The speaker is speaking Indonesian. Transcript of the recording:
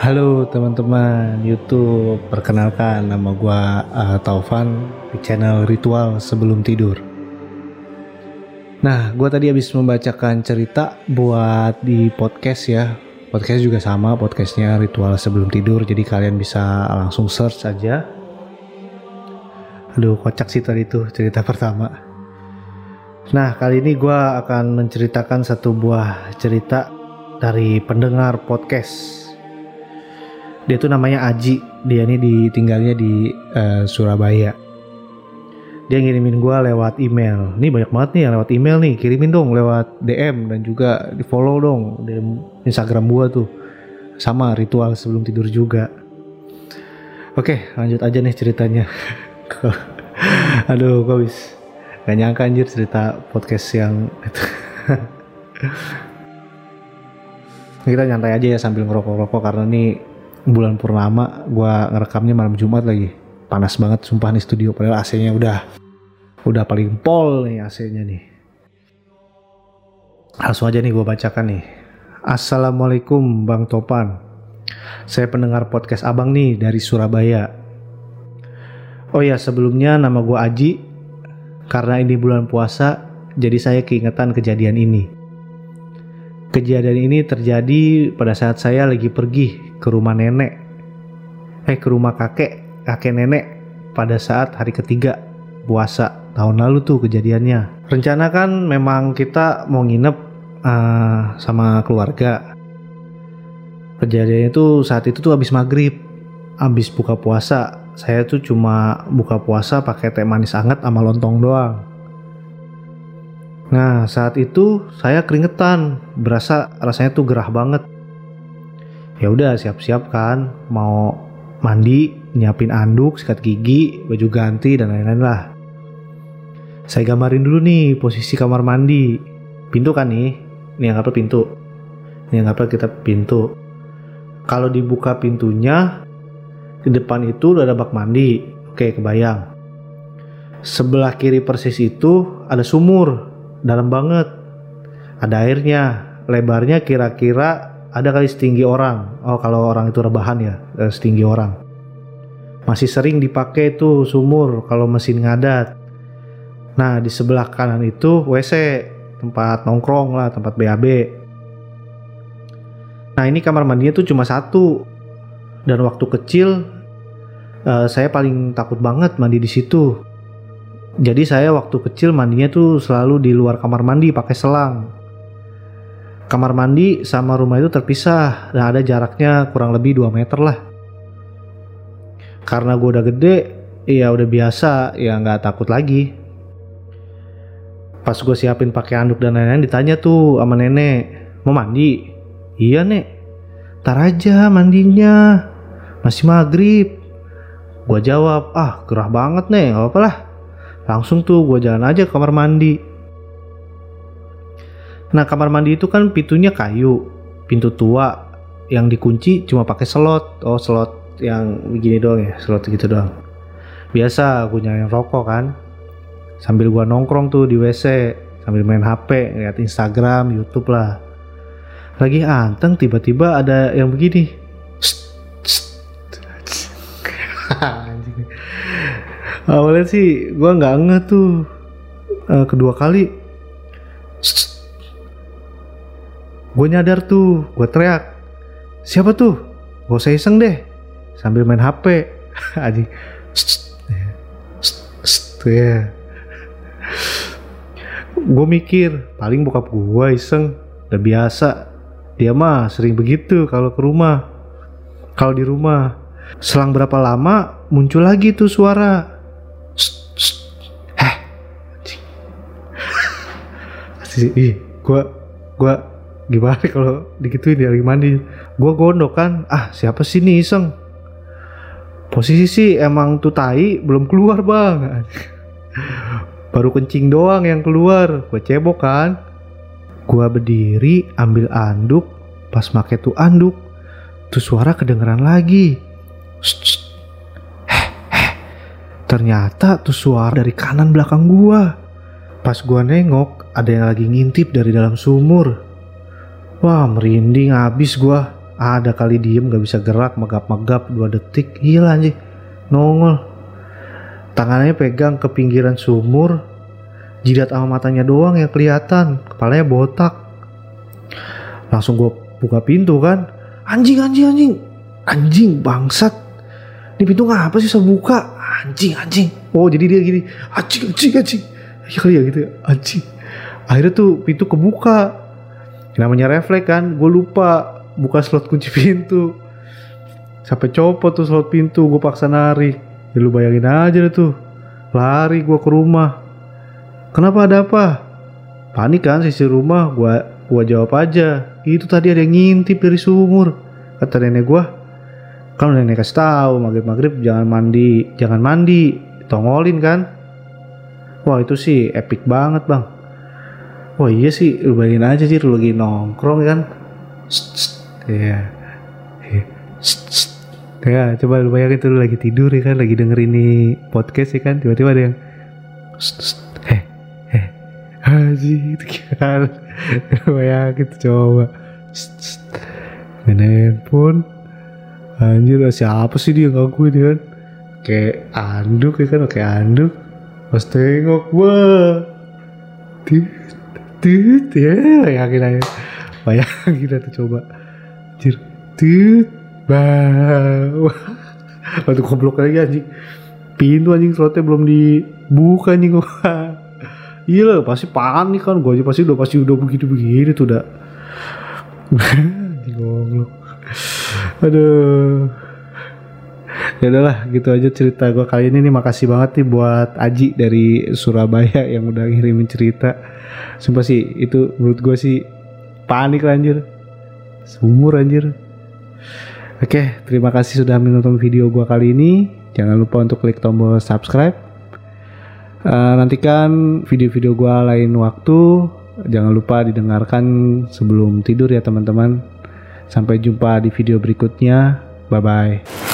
Halo teman-teman YouTube, perkenalkan nama gua uh, Taufan di channel Ritual Sebelum Tidur. Nah, gua tadi habis membacakan cerita buat di podcast ya. Podcast juga sama, podcastnya Ritual Sebelum Tidur, jadi kalian bisa langsung search aja. Aduh, kocak sih tadi tuh cerita pertama. Nah, kali ini gua akan menceritakan satu buah cerita dari pendengar podcast dia tuh namanya Aji. Dia ini ditinggalnya di uh, Surabaya. Dia ngirimin gue lewat email. Ini banyak banget nih yang lewat email nih. Kirimin dong lewat DM dan juga di follow dong di Instagram gue tuh. Sama ritual sebelum tidur juga. Oke lanjut aja nih ceritanya. Aduh kok bis gak nyangka anjir cerita podcast yang itu. Kita nyantai aja ya sambil ngerokok-rokok karena nih bulan purnama gue ngerekamnya malam Jumat lagi. Panas banget sumpah nih studio padahal AC-nya udah udah paling pol nih AC-nya nih. Langsung aja nih gue bacakan nih. Assalamualaikum Bang Topan. Saya pendengar podcast abang nih dari Surabaya. Oh ya sebelumnya nama gue Aji. Karena ini bulan puasa jadi saya keingetan kejadian ini. Kejadian ini terjadi pada saat saya lagi pergi ke rumah nenek, eh ke rumah kakek, kakek nenek pada saat hari ketiga puasa tahun lalu tuh kejadiannya. Rencana kan memang kita mau nginep uh, sama keluarga. Kejadiannya itu saat itu tuh habis maghrib, habis buka puasa. Saya tuh cuma buka puasa pakai teh manis hangat sama lontong doang. Nah saat itu saya keringetan, berasa rasanya tuh gerah banget ya udah siap-siap kan. Mau mandi nyiapin anduk sikat gigi baju ganti dan lain-lain lah. Saya gambarin dulu nih posisi kamar mandi. Pintu kan nih? Ini yang apa pintu. Ini yang apa kita pintu. Kalau dibuka pintunya di depan itu udah ada bak mandi. Oke kebayang. Sebelah kiri persis itu ada sumur. Dalam banget. Ada airnya. Lebarnya kira-kira ada kali setinggi orang. Oh, kalau orang itu rebahan ya, eh, setinggi orang. Masih sering dipakai tuh sumur kalau mesin ngadat. Nah, di sebelah kanan itu WC, tempat nongkrong lah, tempat BAB. Nah, ini kamar mandinya tuh cuma satu. Dan waktu kecil uh, saya paling takut banget mandi di situ. Jadi saya waktu kecil mandinya tuh selalu di luar kamar mandi pakai selang kamar mandi sama rumah itu terpisah dan ada jaraknya kurang lebih 2 meter lah. Karena gue udah gede, ya udah biasa, ya nggak takut lagi. Pas gue siapin pakai anduk dan lain-lain ditanya tuh sama nenek, mau mandi? Iya nek, tar aja mandinya, masih maghrib. Gue jawab, ah gerah banget nek, gak apa-apa lah. Langsung tuh gue jalan aja ke kamar mandi Nah kamar mandi itu kan pintunya kayu, pintu tua yang dikunci cuma pakai slot. Oh slot yang begini doang ya, slot gitu doang. Biasa gue nyalain rokok kan, sambil gue nongkrong tuh di WC, sambil main HP, lihat Instagram, YouTube lah. Lagi anteng tiba-tiba ada yang begini. Awalnya sih gue nggak ngeh tuh. Uh, kedua kali Gue nyadar tuh, gue teriak. Siapa tuh? Gak usah iseng deh. Sambil main HP. Aji. ya. Gue mikir, paling bokap gue iseng. Udah biasa. Dia mah sering begitu kalau ke rumah. Kalau di rumah. Selang berapa lama muncul lagi tuh suara. Heh. Ih, gue gue gimana kalau digituin lagi mandi. Gue gondok kan. Ah siapa sih nih iseng? Posisi sih emang tuh tai belum keluar bang. Baru kencing doang yang keluar. Gue cebok kan. Gue berdiri ambil anduk. Pas make tuh anduk tuh suara kedengeran lagi. Heh. ternyata tuh suara dari kanan belakang gua. Pas gua nengok ada yang lagi ngintip dari dalam sumur Wah merinding abis gua. Ada kali diem gak bisa gerak megap-megap dua detik. Gila anjing. Nongol. Tangannya pegang ke pinggiran sumur. Jidat sama matanya doang yang kelihatan. Kepalanya botak. Langsung gue buka pintu kan. Anjing anjing anjing. Anjing bangsat. Ini pintu ngapa sih saya buka. Anjing anjing. Oh jadi dia gini. Anjing anjing anjing. Ya kali ya gitu ya. Anjing. Akhirnya tuh pintu kebuka namanya refleks kan gue lupa buka slot kunci pintu. Sampai copot tuh slot pintu gue paksa narik ya lu bayangin aja deh tuh lari gue ke rumah. Kenapa ada apa? Panik kan sisi rumah gue gua jawab aja. Itu tadi ada yang ngintip dari sumur kata nenek gue kan nenek kasih tahu maghrib maghrib jangan mandi jangan mandi tongolin kan. Wah itu sih epic banget bang wah iya sih lu bayangin aja sih lu lagi nongkrong kan? Ya ya coba lu bayangin tuh lu lagi tidur ya kan? Lagi denger ini podcast ya kan? Tiba-tiba ada yang eh eh haji itu kan? Bayangin tuh coba. Main handphone. Anjir siapa sih dia ngakuin dia kan? Kayak anduk ya kan? Kayak anduk. Pas tengok wah tit ya bayangin aja. Bayangin tuh coba. Anjir tit bah waktu goblok lagi anjing. Pintu anjing slotnya belum dibuka anjing. Wah iya lah pasti panik kan. Gue aja pasti udah pasti udah begitu begini tuh udah anjing goblok. Aduh ya udahlah gitu aja cerita gue kali ini nih. Makasih banget nih buat Aji dari Surabaya yang udah ngirimin cerita. Sumpah sih itu menurut gue sih panik anjir. Sumur anjir. Oke terima kasih sudah menonton video gue kali ini. Jangan lupa untuk klik tombol subscribe. Uh, nantikan video-video gue lain waktu. Jangan lupa didengarkan sebelum tidur ya teman-teman. Sampai jumpa di video berikutnya. Bye bye.